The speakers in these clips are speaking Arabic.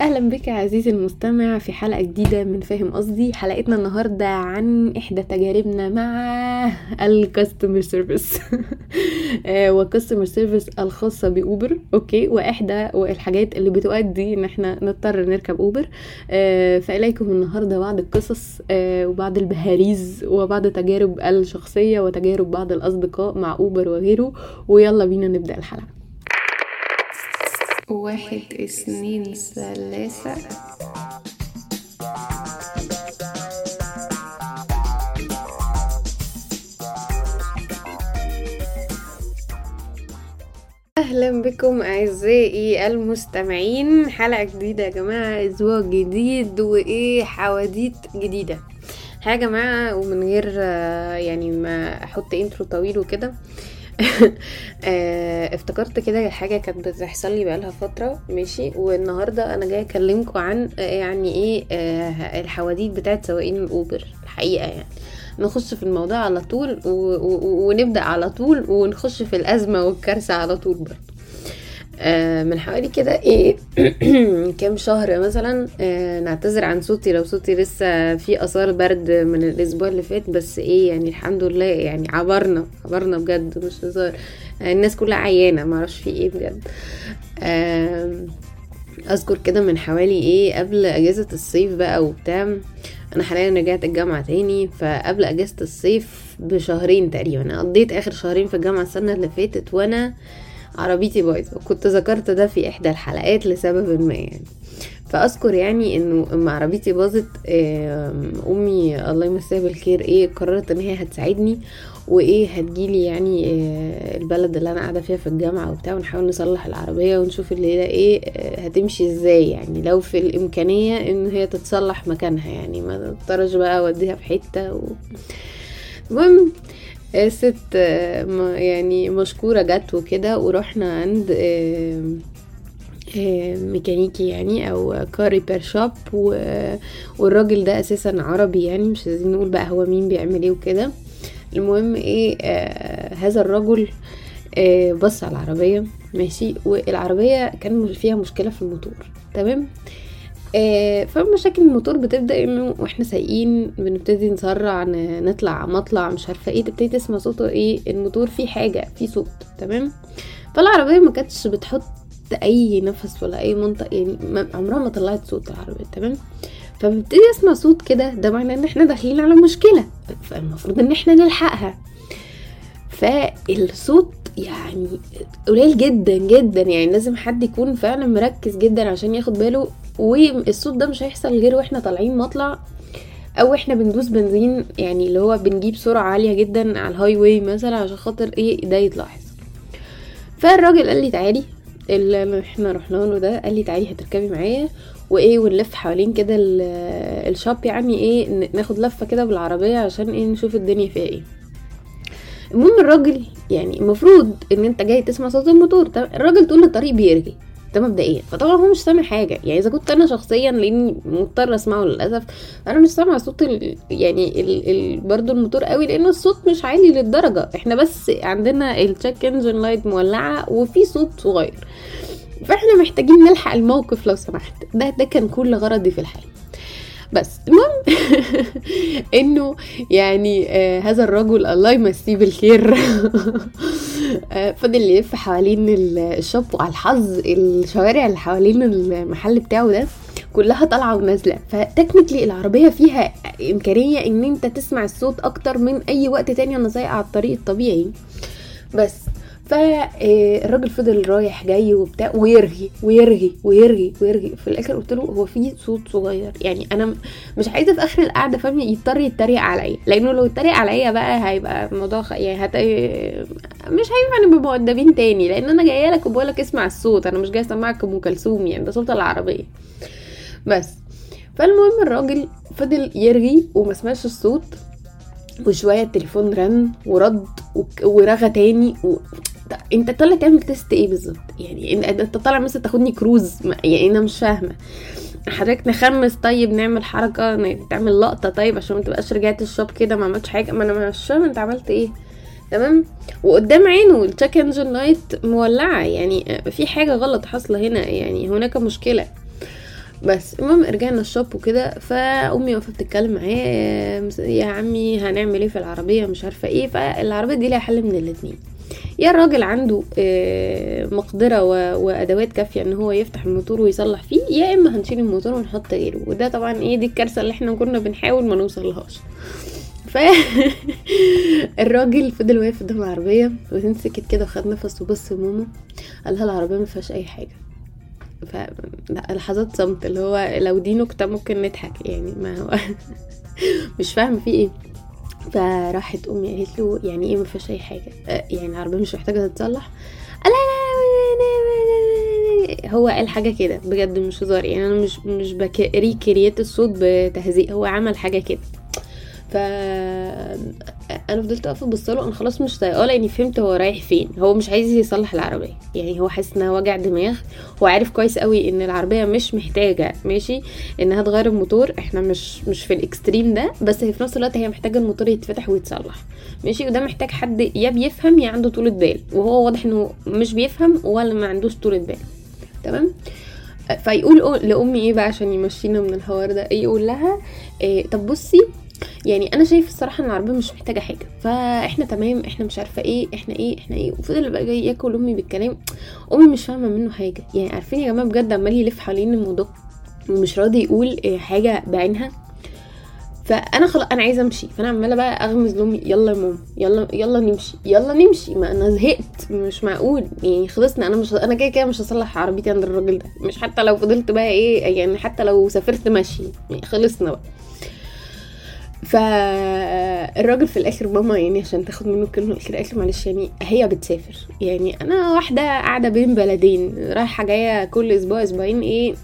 أهلا بك عزيزي المستمع في حلقة جديدة من فاهم قصدي. حلقتنا النهارده عن إحدى تجاربنا مع ال customer service وال customer service الخاصة بأوبر okay؟ وإحدى الحاجات اللي بتؤدي إن إحنا نضطر نركب أوبر. آه، فإليكم النهارده بعض القصص آه، وبعض البهاريز وبعض التجارب الشخصية وتجارب بعض الأصدقاء مع أوبر وغيره. ويلا بينا نبدأ الحلقة. واحد اثنين ثلاثة. أهلا بكم أعزائي المستمعين. حلقة جديدة يا جماعة أسبوع جديد وإيه حواديت جديدة. يا جماعة ومن غير آه، يعني ما أحط انترو طويل وكده. افتكرت كده حاجة كانت بتحصل لي بقالها فترة ماشي؟ والنهاردة أنا جاية اكلمكم عن آه، يعني إيه آه، الحواديت بتاعت سواقين الأوبر الحقيقة يعني. نخش في الموضوع على طول و- و- ونبدأ على طول ونخش في الأزمة والكارثة على طول برضه آه، من حوالي كده إيه كام شهر مثلا آه، نعتذر عن صوتي لو صوتي لسه في آثار برد من الأسبوع اللي فات بس إيه يعني الحمد لله يعني عبرنا عبرنا بجد مش هزار. آه، الناس كلها عيانة معرفش في إيه بجد. أذكر كده من حوالي إيه قبل أجازة الصيف بقى وبتاع أنا حاليا رجعت الجامعة تاني فقبل أجازة الصيف بشهرين تقريبا قضيت آخر شهرين في الجامعة السنة اللي فاتت وأنا عربيتي بايظة. وكنت ذكرت ده في إحدى الحلقات لسبب ما يعني. فأذكر يعني إنه اما عربيتي باظت أمي الله يمسيها بالخير إيه قررت إن هي هتساعدني وإيه هتجيلي يعني آه، البلد اللي أنا قاعدة فيها في الجامعة وبتاع ونحاول نصلح العربية ونشوف الليلة إيه آه، هتمشي إزاي يعني. لو في الإمكانية إن هي تتصلح مكانها يعني. ما اضطرش بقى أوديها في حتة و... المهم الست آه، يعني مشكورة جت وكده ورحنا عند آه، آه، ميكانيكي يعني أو car repair shop والراجل ده أساسا عربي يعني مش عايزين نقول بقى هو مين بيعمل إيه وكده. المهم إيه هذا الرجل بص على العربية ماشي والعربية كان فيها مشكلة في الموتور تمام؟ فمشاكل الموتور بتبدأ إنه وإحنا سايقين بنبتدي نسرع نطلع مطلع مش عارفة إيه تبتدي تسمع صوته إيه الموتور فيه حاجة فيه صوت تمام؟ فالعربية ما كانتش بتحط أي نفس ولا أي منطق يعني عمرها ما طلعت صوت العربية تمام؟ فببتدي أسمع صوت كده ده معناه إن إحنا داخلين على مشكلة فالمفروض إن إحنا نلحقها. فالصوت يعني قليل جدا جدا يعني لازم حد يكون فعلا مركز جدا عشان ياخد باله والصوت ده مش هيحصل غير وإحنا طالعين مطلع أو إحنا بندوس بنزين يعني اللي هو بنجيب سرعة عالية جدا على ال highway مثلا عشان خاطر إيه ده يتلاحظ. فالراجل قال لي تعالي اللي إحنا رحنا له ده قال لي تعالي هتركبي معايا وإيه ونلف حوالين كده ال- ال shop يعني إيه ناخد لفة كده بالعربية عشان إيه نشوف الدنيا فيها إيه. المهم الراجل يعني المفروض إن أنت جاي تسمع صوت الموتور الراجل طول الطريق بيرغي. ده مبدئيا. فطبعا هو مش سامع حاجة. يعني إذا كنت أنا شخصيا لأني مضطر أسمعه للأسف أنا مش سامع صوت ال يعني ال ال برضه الموتور قوي لأن الصوت مش عالي للدرجة. إحنا بس عندنا ال check engine light مولعة وفي صوت صغير. فإحنا محتاجين نلحق الموقف لو سمحت. ده ده كان كل غرضي في الحياة بس المهم إنه يعني آه هذا الرجل الله يمسيه بالخير. آه فضل يلف حوالين ال- الشوب وعلى الحظ الشوارع اللي حوالين المحل بتاعه ده كلها طالعة ونازلة. فتكنيكلي العربية فيها إمكانية إن أنت تسمع الصوت أكتر من أي وقت تاني أنا سايقه على الطريق الطبيعي. بس فالراجل فضل رايح جاي وبتاع ويرغي ويرغي ويرغي ويرغي. في الآخر قلت له هو في صوت صغير. يعني أنا مش عايزة في آخر القعدة فاهم يضطر يتريق عليا. لأنه لو اتريق عليا بقى هيبقى الموضوع خ... يعني هت... مش هينفع نبقى مؤدبين تاني. لأن أنا جاية لك وبقول لك اسمع الصوت. أنا مش جاية أسمعك أم كلثوم يعني ده صوت العربية. بس. فالمهم الراجل فضل يرغي وما سمعش الصوت وشوية التليفون رن ورد ورغى تاني و... انت طالع تعمل test إيه بالظبط؟ يعني انت طالع مثلا تاخدني كروز يعني أنا مش فاهمة. حضرتك نخمس طيب نعمل حركة تعمل لقطة طيب عشان ما تبقاش رجعت ال shop كده ما عملتش حاجة ما أنا مش فاهمة انت عملت إيه. تمام؟ وقدام عينه ال check engine light مولعة. يعني في حاجة غلط حاصلة هنا. يعني هناك مشكلة. بس المهم رجعنا ال shop وكده فأمي واقفة بتتكلم معاه يا عمي هنعمل إيه في العربية؟ مش عارفة إيه. فالعربية دي ليها حل من الاتنين. يا الراجل عنده آه، مقدرة وأدوات كافية إن هو يفتح الموتور ويصلح فيه يا إما هنشيل الموتور ونحط غيره. وده طبعا إيه دي الكارثة اللي إحنا كنا بنحاول ما نوصلهاش. ف الراجل فضل واقف قدام العربية وبعدين سكت كده وخد نفس وبص لماما قال لها العربية ما فيهاش أي حاجة. ف لحظات صمت اللي هو لو دي نكتة ممكن نضحك يعني ما هو مش فاهمة في إيه. فراحت أمي قالت له يعني إيه ما فيهاش أي حاجة؟ آه، يعني العربية مش محتاجة تتصلح. قال لا هو قال حاجة كده بجد مش هزار. يعني أنا مش مش بكري كريات الصوت بتهزيء هو عمل حاجة كده. ف أنا فضلت واقفه ابص له أنا خلاص مش طايقاه لاني فهمت هو رايح فين. هو مش عايز يصلح العربية. يعني هو حاسس انها وجع دماغ هو عارف كويس قوي إن العربية مش محتاجة ماشي انها تغير الموتور. إحنا مش مش في الإكستريم ده بس هي في نفس الوقت هي محتاجة الموتور يتفتح ويتصلح ماشي. وده محتاج حد يا بيفهم يا عنده طولة بال. وهو واضح إنه مش بيفهم ولا ما عندوش طولة بال. تمام؟ فيقول لأمي إيه بقى عشان يمشينا من الحوار ده؟ يقول لها إيه طب بصي يعني أنا شايف الصراحة إن العربية مش محتاجة حاجة فإحنا تمام إحنا مش عارفة إيه إحنا إيه إحنا إيه وفضل بقى جاي ياكل أمي بالكلام أمي مش فاهمة منه حاجة. يعني عارفين يا جماعة بجد عمال يلف حوالين الموضوع ومش راضي يقول إيه حاجة بعينها. فأنا خلاص أنا عايزة أمشي فأنا عمالة بقى أغمز لأمي يلا يا ماما يلا يلا نمشي يلا نمشي. ما أنا زهقت مش معقول. يعني خلصنا أنا مش أنا كده كده مش هصلح عربيتي عند الراجل ده. مش حتى لو فضلت بقى إيه يعني حتى لو سافرت مشي يعني خلصنا بقى. فالراجل في الآخر ماما يعني عشان تاخد منه الكلمة الاخيره له معلش يعني هي بتسافر. يعني أنا واحدة قاعدة بين بلدين رايحة جاية كل أسبوع أسبوعين إيه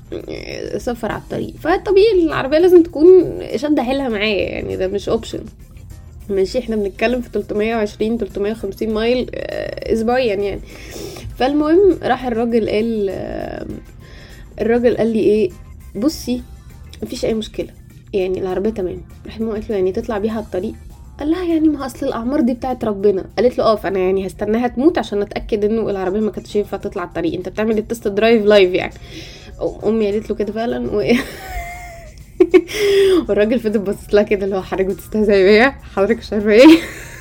سفر على الطريق. فطبيعي العربية لازم تكون شاده حيلها معايا يعني ده مش option ماشي إحنا بنتكلم في 320 350 mile آه، اسبوعيا يعني. فالمهم راح الراجل قال آه، الراجل قال لي إيه بصي مفيش أي مشكلة. يعني العربية تمام. راحت ماما قالت له يعني تطلع بيها الطريق. قال لها يعني ما أصل الأعمار دي بتاعت ربنا. قالت له آه فأنا يعني هستناها تموت عشان أتأكد إنه العربية ما كانتش ينفع تطلع الطريق. أنت بتعمل ال test drive live يعني. أمي قالت له كده فعلا و... والراجل فضل باصص لها كده اللي هو حضرتك بتستهزئي بيا؟ حضرتك مش عارفة إيه؟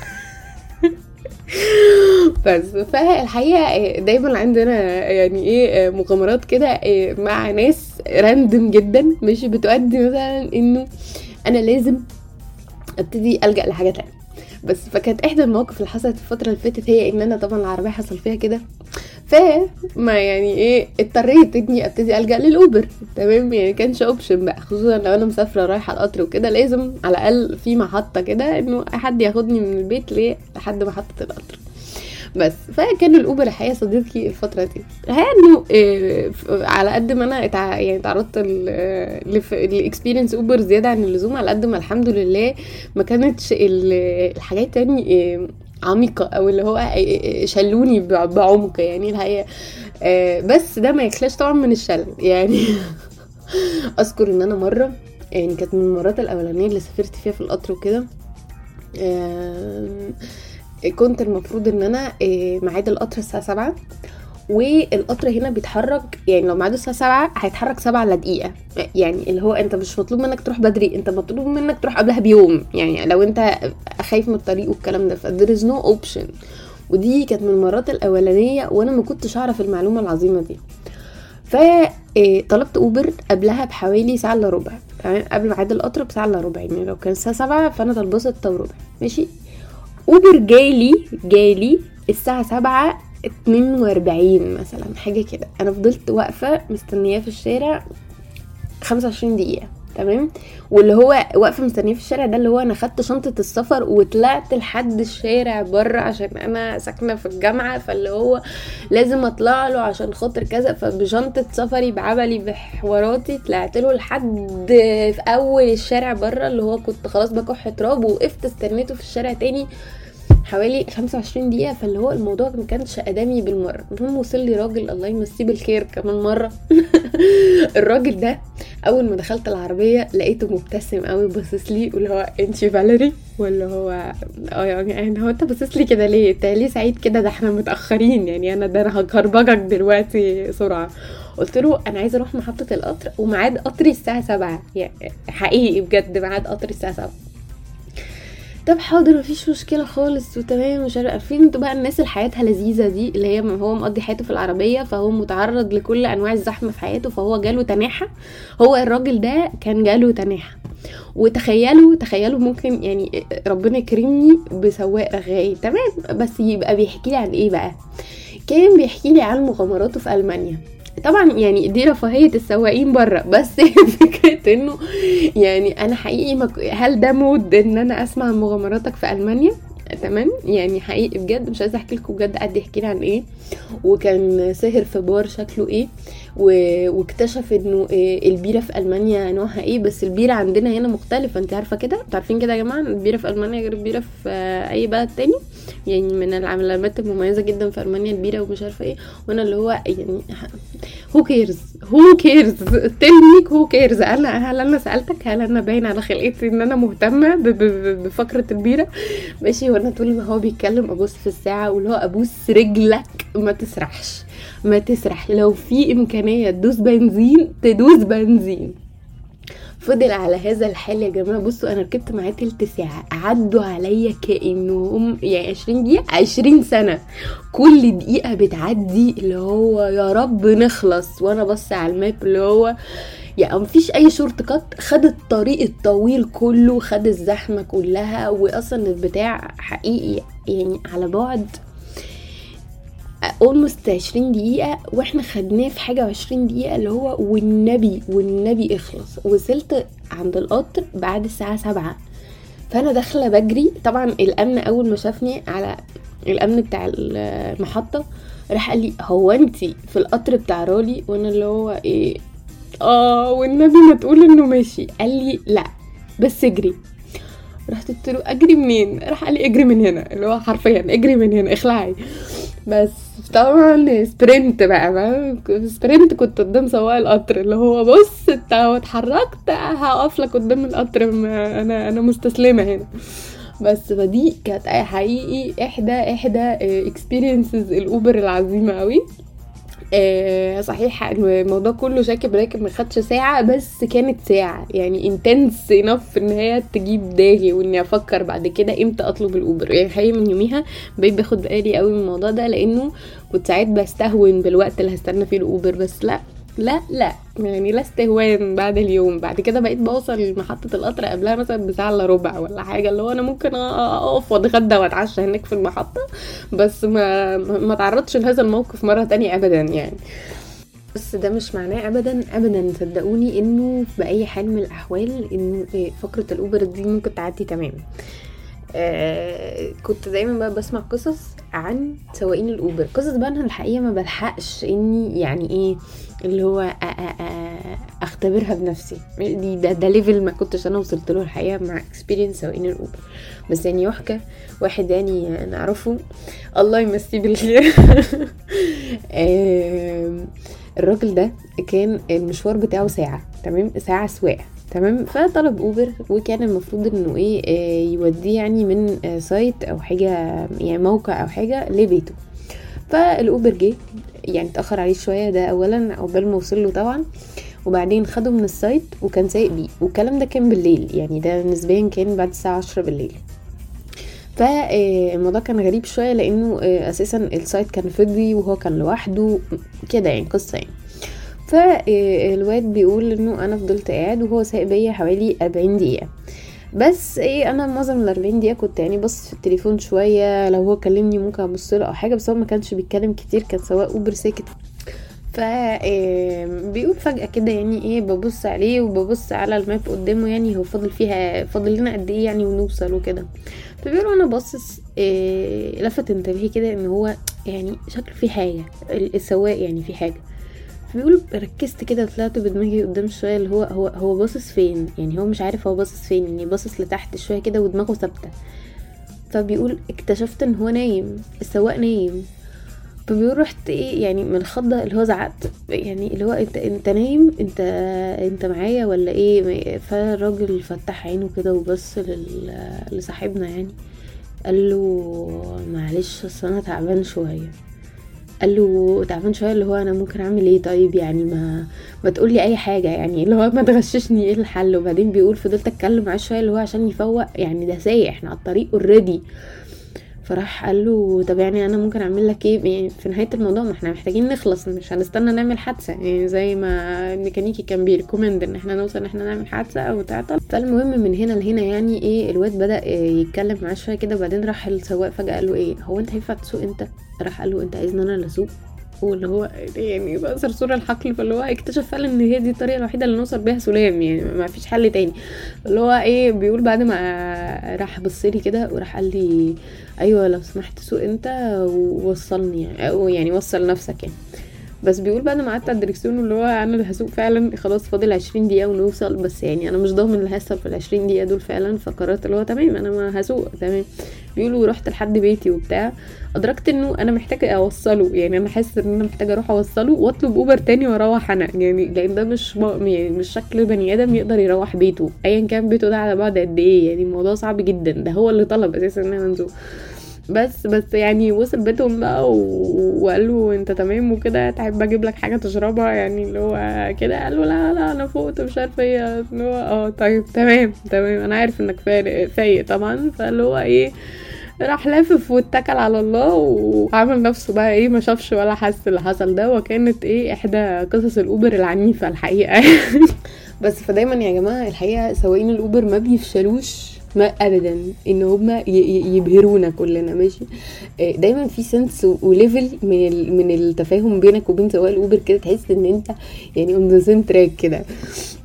بس فالحقيقة دايما عندنا يعني إيه مغامرات كده مع ناس راندم جدا مش بتؤدي مثلا إنه أنا لازم أبتدي ألجأ لحاجة تانية. بس فكانت إحدى المواقف اللي حصلت الفترة اللي فاتت هي إن أنا طبعا العربية حصل فيها كده. فما يعني إيه اضطريت إني أبتدي ألجأ للأوبر. تمام؟ يعني كانش option بقى خصوصا لو أنا مسافرة رايحة القطر وكده لازم على الأقل في محطة كده إنه حد ياخدني من البيت لحد محطة القطر. بس. فكان الأوبر الحقيقة صديقي الفترة دي. الحقيقة إنه إيه على قد ما أنا اتع... يعني تعرضت ل experience أوبر زيادة عن اللزوم على قد ما الحمد لله ما كانتش ال- الحاجات يعني إيه عميقة أو اللي هو إيه شلوني بعمق يعني الحقيقة. آه، بس ده ما يخلاش طبعا من الشلل يعني أذكر إن أنا مرة يعني كانت من المرات الأولانية اللي سافرت فيها في القطر وكده كنت المفروض إن أنا آه، ميعاد القطر الساعة سبعة. والقطر هنا بيتحرك يعني لو ميعاده الساعة سبعة هيتحرك سبعة الا دقيقة. يعني اللي هو أنت مش مطلوب منك تروح بدري أنت مطلوب منك تروح قبلها بيوم. يعني لو أنت خايف من الطريق والكلام ده ف there is no option. ودي كانت من المرات الأولانية وأنا ما كنتش أعرف المعلومة العظيمة دي. فطلبت أوبر قبلها بحوالي ساعة إلا ربع. تمام؟ قبل ميعاد القطر بساعة إلا ربع. يعني لو كان الساعة سبعة فأنا طالباه ستة وربع. ماشي؟ اوبر جالي جالي الساعة سبعة اتنين واربعين مثلا حاجة كده. أنا فضلت واقفة مستنياه في الشارع خمسة وعشرين دقيقة. تمام؟ واللي هو واقفة مستنية في الشارع ده اللي هو أنا خدت شنطة السفر وطلعت لحد الشارع بره عشان أنا ساكنة في الجامعة فاللي هو لازم أطلع له عشان خاطر كذا فبشنطة سفري بعبلي بحواراتي طلعت له لحد في أول الشارع بره اللي هو كنت خلاص بكح تراب وقفت استنيته في الشارع تاني حوالي 25 دقيقة فاللي هو الموضوع ما كانش آدمي بالمرة. المهم وصل لي راجل الله يمسيه بالخير كمان مرة. الراجل ده أول ما دخلت العربية لقيته مبتسم قوي باصص لي واللي هو انتي فاليري؟ ولا هو آه يعني هو أنت باصص لي كده ليه؟ انت ليه سعيد كده؟ ده إحنا متأخرين يعني أنا ده أنا هكربجك دلوقتي سرعة قلت له أنا عايزة أروح محطة القطر وميعاد قطري الساعة 7 يعني حقيقي بجد ميعاد قطري الساعة 7 طب حاضر مفيش مشكلة خالص وتمام مش عارف عارفين أنتوا بقى الناس اللي حياتها لذيذة دي اللي هي هو مقضي حياته في العربية فهو متعرض لكل أنواع الزحمة في حياته فهو جاله تناحة. هو الراجل ده كان جاله تناحة. وتخيلوا تخيلوا ممكن يعني ربنا يكرمني بسواق رغاي تمام؟ بس يبقى بيحكي لي عن إيه بقى؟ كان بيحكي لي عن مغامراته في ألمانيا. طبعا يعني دي رفاهية السواقين بره بس فكرة إنه يعني أنا حقيقي. هل ده مود إن أنا أسمع مغامراتك في ألمانيا تمام؟ يعني حقيقي بجد مش عايزة أحكي لكم بجد قد يحكي لي عن إيه وكان سهر في بار شكله إيه و... واكتشف إنه إيه البيرة في ألمانيا نوعها إيه بس البيرة عندنا هنا مختلفة. أنت عارفة كده؟ أنتوا عارفين كده يا جماعة؟ البيرة في ألمانيا غير البيرة في أي بلد تاني؟ يعني من العلامات المميزة جدا في ألمانيا البيرة ومش عارفة إيه. وأنا اللي هو يعني who cares who cares tell me who cares أنا هل أنا سألتك؟ هل أنا باين على خلقتي إن أنا مهتمة بفقرة البيرة؟ ماشي وأنا طول ما هو بيتكلم ابص في الساعة واللي هو ابوس رجلك. ما تسرحش. ما تسرح. لو في إمكانية تدوس بنزين تدوس بنزين. فضل على هذا الحال يا جماعة. بصوا أنا ركبت معاه تلت ساعة. عدوا عليا كأنهم يعني 20 دقيقة 20 سنة. كل دقيقة بتعدي اللي هو يا رب نخلص. وأنا بص على ال map اللي هو يعني مفيش أي shortcut خد الطريق الطويل كله خد الزحمة كلها واصلا البتاع حقيقي يعني على بعد اولموست 20 دقيقة وإحنا خدناه في حاجة وعشرين دقيقة اللي هو والنبي والنبي إخلص. وصلت عند القطر بعد الساعة سبعة. فأنا داخلة بجري. طبعا الأمن أول ما شافني على الأمن بتاع المحطة راح قال لي هو أنتي في القطر بتاع رالي وأنا اللي هو إيه آه والنبي ما تقول إنه ماشي. قال لي لا بس اجري. رحت قلت له أجري منين؟ راح قال لي اجري من هنا اللي هو حرفيا اجري من هنا اخلعي. بس طبعا sprint بقى بقى sprint كنت قدام سواق القطر اللي هو بص انت اتحركت هقف لك قدام القطر أنا أنا مستسلمة هنا. بس فدي كانت حقيقي إحدى إحدى experiences ال Uber العظيمة قوي آه صحيح الموضوع كله شاكب راكب ما خدش ساعة بس كانت ساعة. يعني intense enough إن هي تجيب دماغي وإني أفكر بعد كده إمتى أطلب ال Uber. يعني حقيقي من يوميها بقيت باخد بالي قوي من الموضوع ده لأنه كنت ساعات بستهون بالوقت اللي هستنى فيه الأوبر بس لأ. لا لا يعني لا استهوان بعد اليوم. بعد كده بقيت بوصل لمحطة القطر قبلها مثلا بساعة إلا ربع ولا حاجة. اللي هو أنا ممكن أقف وأتغدى وأتعشى هناك في المحطة. بس ما ما تعرضش لهذا الموقف مرة تانية ابدا يعني. بس ده مش معناه ابدا ابدا. صدقوني إنه باي حال من الأحوال إنه فقرة ال Uber دي ممكن تعدي تمام آه كنت دايما بقى بسمع قصص عن سواقين ال Uber. قصص بقى أنا الحقيقة ما بلحقش إني يعني إيه اللي هو أختبرها بنفسي. دي ده, ده level ما كنتش أنا وصلت له الحقيقة مع experience سواقين ال Uber. بس يعني يحكى واحد يعني نعرفه الله يمسيه بالخير. الراجل ده كان المشوار بتاعه ساعة تمام؟ ساعة سواقة. تمام؟ فطلب Uber وكان المفروض إنه إيه آه يوديه يعني من آه site أو حاجة يعني موقع أو حاجة لبيته. فال Uber جه يعني اتأخر عليه شوية ده اولا عقبال ما وصل له طبعا وبعدين خده من ال site وكان سايق بيه. والكلام ده كان بالليل يعني ده نسبيا كان بعد الساعة عشرة بالليل. فالموضوع كان غريب شوية لأنه أساسا ال site كان فاضي وهو كان لوحده كده يعني قصة يعني. فالواد بيقول إنه أنا فضلت قاعد وهو سايق بيا حوالي 40 دقيقة. بس إيه أنا معظم ال 40 دقيقة كنت يعني بص في التليفون شوية لو هو كلمني ممكن أبص له أو حاجة بس هو ما كانش بيتكلم كتير كان سواق أوبر ساكت. ف بيقول فجأة كده يعني إيه ببص عليه وببص على الماب قدامه يعني هو فاضل فيها فاضل لنا قد إيه يعني ونوصل وكده. فبيقول وأنا باصص إيه لفت انتباهي كده إن هو يعني شكله في حاجة السواق يعني في حاجة. بيقول ركزت كده طلعت بدماغي قدام شوية اللي هو هو هو باصص فين؟ يعني هو مش عارف هو باصص فين يعني باصص لتحت شوية كده ودماغه ثابتة. فبيقول اكتشفت إن هو نايم السواق نايم. فبيقول رحت إيه يعني من الخضة اللي هو زعقت. يعني اللي هو أنت أنت نايم؟ أنت أنت معايا ولا إيه؟ فالراجل فتح عينه كده وبص لصاحبنا يعني. قال له معلش أصل أنا تعبان شوية. قال له تعبان شوية اللي هو أنا ممكن أعمل إيه طيب؟ يعني ما ما تقول لي أي حاجة. يعني اللي هو ما تغششني إيه الحل؟ وبعدين بيقول فضلت أتكلم معاه شوية اللي هو عشان يفوق. يعني ده سايق إحنا على الطريق already فراح قال له طب يعني أنا ممكن أعمل لك إيه؟ يعني في نهاية الموضوع ما إحنا محتاجين نخلص مش هنستنى نعمل حادثة. يعني زي ما الميكانيكي كان بي recommend إن إحنا نوصل إن إحنا نعمل حادثة أو تعطل. فالمهم من هنا لهنا يعني إيه الواد بدأ يتكلم معاه شوية كده وبعدين راح السواق فجأة قال له إيه هو أنت هينفع تسوق أنت؟ راح قال له أنت عايزني أنا اللي أسوق؟ واللي هو يعني بقى صرصور الحقل فاللي هو اكتشف فعلا إن هي دي الطريقة الوحيدة اللي نوصل بيها سلام يعني ما فيش حل تاني. اللي هو إيه بيقول بعد ما راح بصلي كده وراح قال لي أيوه لو سمحت سوق أنت ووصلني يعني أو يعني وصل نفسك يعني. بس بيقول بعد ما قعدت على الدركسيون اللي هو أنا اللي هسوق فعلا خلاص فاضل عشرين دقيقة ونوصل بس يعني أنا مش ضامن اللي هيحصل في العشرين دقيقة دول فعلا فقررت اللي هو تمام أنا ما هسوق تمام. بيقولوا رحت لحد بيتي وبتاع أدركت إنه أنا محتاجة أوصله يعني أنا حاسه إن أنا محتاجة أروح أوصله وأطلب أوبر تاني وأروح أنا يعني لأن ده مش يعني مش شكل بني آدم يقدر يروح بيته ايا كان بيته ده على بعد قد إيه يعني الموضوع صعب جدا ده هو اللي طلب أساسا إن أنا نزوق بس بس يعني وصل بيتهم بقى وقال له انت تمام وكده تحب أجيب لك حاجة تشربها؟ يعني اللي هو كده. قال له لا لا أنا فوقت مش عارفة إيه. اللي هو آه طيب تمام تمام. أنا عارف انك فايق طبعا. فاللي هو إيه راح لافف واتكل على الله وعمل نفسه بقى إيه ما شافش ولا حس اللي حصل ده. وكانت إيه احدى قصص ال Uber العنيفة الحقيقة. بس فدايما يا جماعة الحقيقة سواقين ال Uber ما بيفشلوش. ما ابدا ان هما يبهرونا كلنا ماشي؟ دايما في sense و level من من التفاهم بينك وبين سواق ال Uber كده تحس إن أنت يعني on the same track كده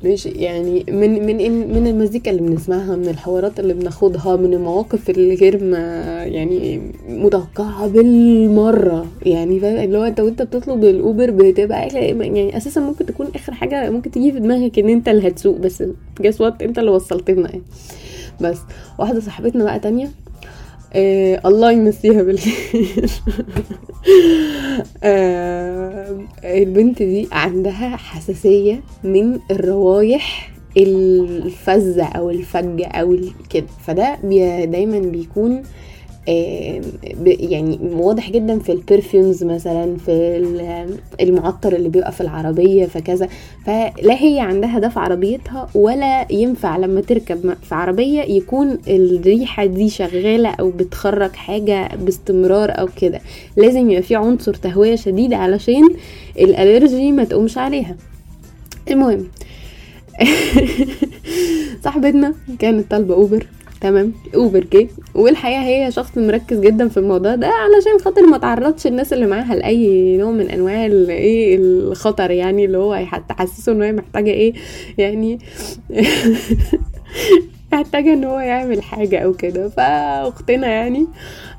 ماشي؟ يعني من من من المزيكا اللي بنسمعها من الحوارات اللي بناخدها من المواقف اللي غير ما يعني متوقعه بالمرة يعني اللي هو أنت وأنت بتطلب الأوبر بتبقى يعني أساسا ممكن تكون آخر حاجة ممكن تيجي في دماغك إن أنت اللي هتسوق بس جاس وات أنت اللي وصلتنا يعني. بس. واحدة صاحبتنا بقى تانية آه الله يمسيها بالخير. آه البنت دي عندها حساسية من الروايح الفزة أو الفجة أو كده. فده بي دايما بيكون يعني واضح جدا في ال perfumes مثلا في المعطر اللي بيبقى في العربية فكذا فلا هي عندها ده في عربيتها ولا ينفع لما تركب في عربية يكون الريحة دي شغالة أو بتخرج حاجة باستمرار أو كده. لازم يبقى في عنصر تهوية شديد علشان ال allergy ما تقومش عليها. المهم. صاحبتنا كانت طالبة Uber تمام. Uber جه والحقيقة هي شخص مركز جدا في الموضوع ده علشان خاطر ما تعرضش الناس اللي معاها لأي نوع من أنواع إيه الخطر يعني اللي هو تحسسه إن هي محتاجة إيه يعني محتاجة إن هو يعمل حاجة أو كده. فأختنا يعني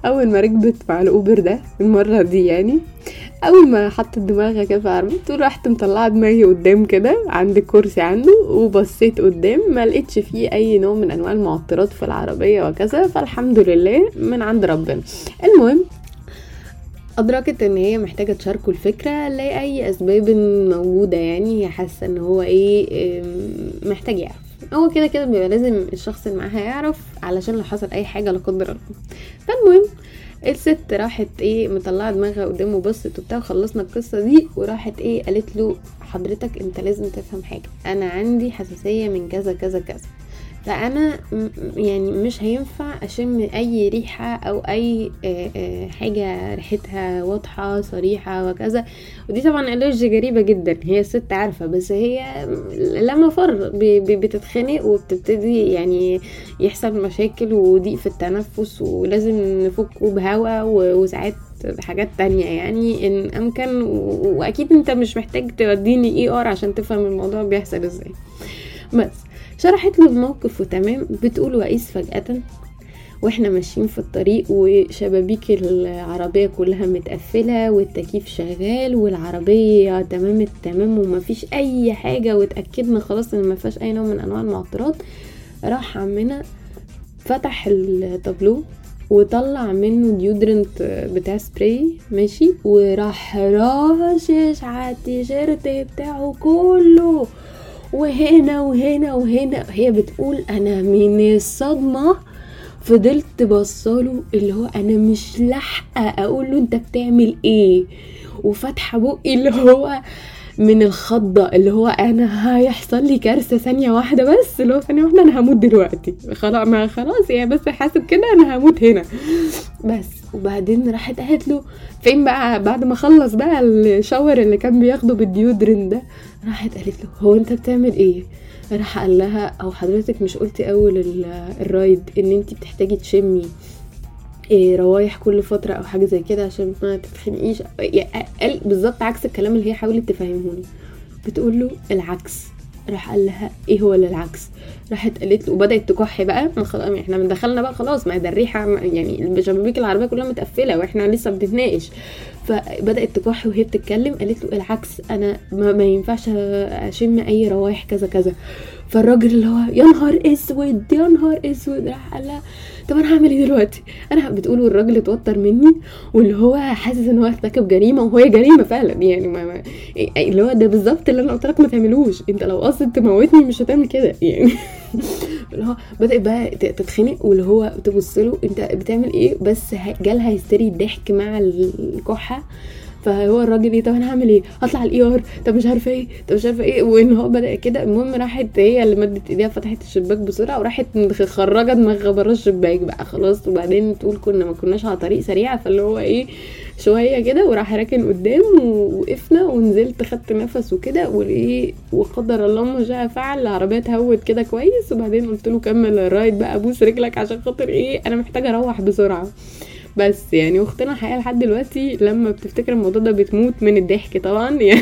أول ما ركبت مع الأوبر ده المرة دي يعني أول ما حطت دماغها كده في عربيته رحت مطلعة دماغي قدام كده عند الكرسي عنده وبصيت قدام ما لقيتش فيه أي نوع من أنواع المعطرات في العربية وكذا. فالحمد لله من عند ربنا. المهم أدركت إن هي محتاجة تشاركه الفكرة لأي أسباب موجودة يعني هي حاسة إن هو إيه محتاج يعرف هو كده كده بيبقى لازم الشخص اللي معاها يعرف علشان لو حصل أي حاجة لا قدر الله. فالمهم الست راحت إيه مطلعة دماغها قدامه بصت وبتاع وخلصنا القصة دي وراحت إيه قالت له حضرتك أنت لازم تفهم حاجة أنا عندي حساسية من كذا كذا كذا. فأنا يعني مش هينفع أشم أي ريحة أو أي حاجة ريحتها واضحة صريحة وكذا. ودي طبعا الرجي غريبة جدا. هي الست عارفة بس هي لما فر بتتخنق وبتبتدي يعني يحصل مشاكل وضيق في التنفس ولازم نفكه بهواء وساعات حاجات تانية يعني إن أمكن. وأكيد أنت مش محتاج توديني اي ار عشان تفهم الموضوع بيحصل إزاي. بس شرحت له الموقف وتمام. بتقول وقيس فجأة وإحنا ماشيين في الطريق وشبابيك العربية كلها متقفلة والتكييف شغال والعربية تمام التمام ومفيش أي حاجة واتأكدنا خلاص إن مفيهاش أي نوع من أنواع المعطرات راح عمنا فتح التابلو وطلع منه deodorant بتاع سبراي ماشي وراح راشش على التيشيرت بتاعه كله. وهنا وهنا وهنا. هي بتقول أنا من الصدمة فضلت بصاله اللي هو أنا مش لاحقة أقول له أنت بتعمل إيه؟ وفاتحه بقي اللي هو من الخضة اللي هو أنا هيحصل لي كارثة ثانية واحدة بس اللي هو ثانية واحدة أنا هموت دلوقتي. خلاص ما خلاص يعني بس حاسب كده أنا هموت هنا. بس وبعدين راحت قالت له فين بقى؟ بعد ما خلص بقى الشاور اللي كان بياخده بالديودرين ده راحت قالت له هو أنت بتعمل إيه؟ راح قال لها أو حضرتك مش قلتي أول ال- الرايد إن انت بتحتاجي تشمي روايح كل فترة أو حاجة زي كده عشان ما تتخنقيش. قال بالظبط عكس الكلام اللي هي حاولت تفهمهوني. بتقول له العكس. راح قال لها إيه هو اللي العكس راحت قالت له وبدأت تكح بقى. يعني إحنا دخلنا بقى خلاص ما ده الريحه يعني شبابيك العربية كلها متقفلة وإحنا لسه بنتناقش. فبدأت تكح وهي بتتكلم قالت له العكس. أنا ما, ما ينفعش أشم أي روايح كذا كذا. فالراجل اللي هو يا نهار أسود يا نهار أسود راح قال لها طب أنا هعمل إيه دلوقتي؟ أنا بتقول والراجل اتوتر مني واللي هو حاسس إن هو ارتكب جريمة وهي جريمة فعلا يعني ما ما اللي هو ده بالظبط اللي أنا قلت لك ما تعملوش. أنت لو قصدت تموتني مش هتعمل كده يعني. اللي هو بدأت بقى تتخنق واللي هو تبص له أنت بتعمل إيه؟ بس جالها هيستيريا الضحك مع الكحة. فهو الراجل إيه طب أنا هعمل إيه؟ هطلع ال ER. طب مش عارفة إيه؟ طب مش عارفة إيه؟ وإن هو بدأ كده المهم راحت هي اللي مدت إيديها فتحت الشباك بسرعة وراحت مخرجة دماغها بره الشباك بقى خلاص. وبعدين تقول كنا ما كناش على طريق سريع فاللي هو إيه شوية كده وراح راكن قدام ووقفنا ونزلت خدت نفس وكده. وايه وقدر الله ما شاء فعل العربية اتهوت كده كويس. وبعدين قلت له كمل الرايد بقى ابوس رجلك عشان خاطر إيه؟ أنا محتاجة أروح بسرعة. بس يعني واختنا الحقيقة لحد دلوقتي لما بتفتكر الموضوع ده بتموت من الضحك طبعا. يعني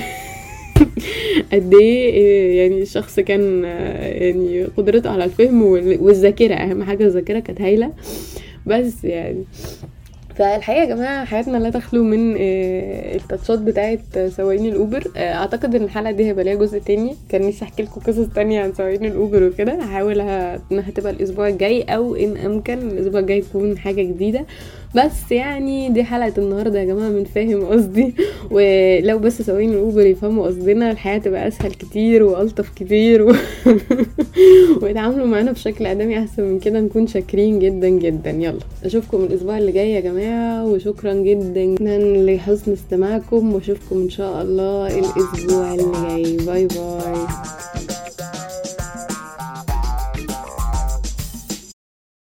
قد إيه يعني الشخص كان يعني قدرته على الفهم وال- والذاكرة أهم حاجة الذاكرة كانت هايلة. بس يعني فالحقيقة يا جماعة حياتنا لا تخلو من آه، التاتشات بتاعه سواقين الأوبر. آه، أعتقد إن الحلقة دي هيبقى ليها جزء تاني. كان نفسي أحكي لكم قصص تانية عن سواقين الأوبر وكده. هحاول إنها تبقى الأسبوع الجاي أو إن أمكن الأسبوع الجاي تكون حاجة جديدة. بس يعني دي حلقة النهارده يا جماعة من فاهم قصدي. ولو بس سواقين الاوبر يفهموا قصدنا الحياة تبقى أسهل كتير وألطف كتير. و... ويتعاملوا معانا بشكل آدمي أحسن من كده نكون شاكرين جدا جدا. يلا أشوفكم الأسبوع اللي جاي يا جماعة وشكرا جدا لحسن استماعكم. وأشوفكم إن شاء الله الأسبوع اللي جاي. باي باي.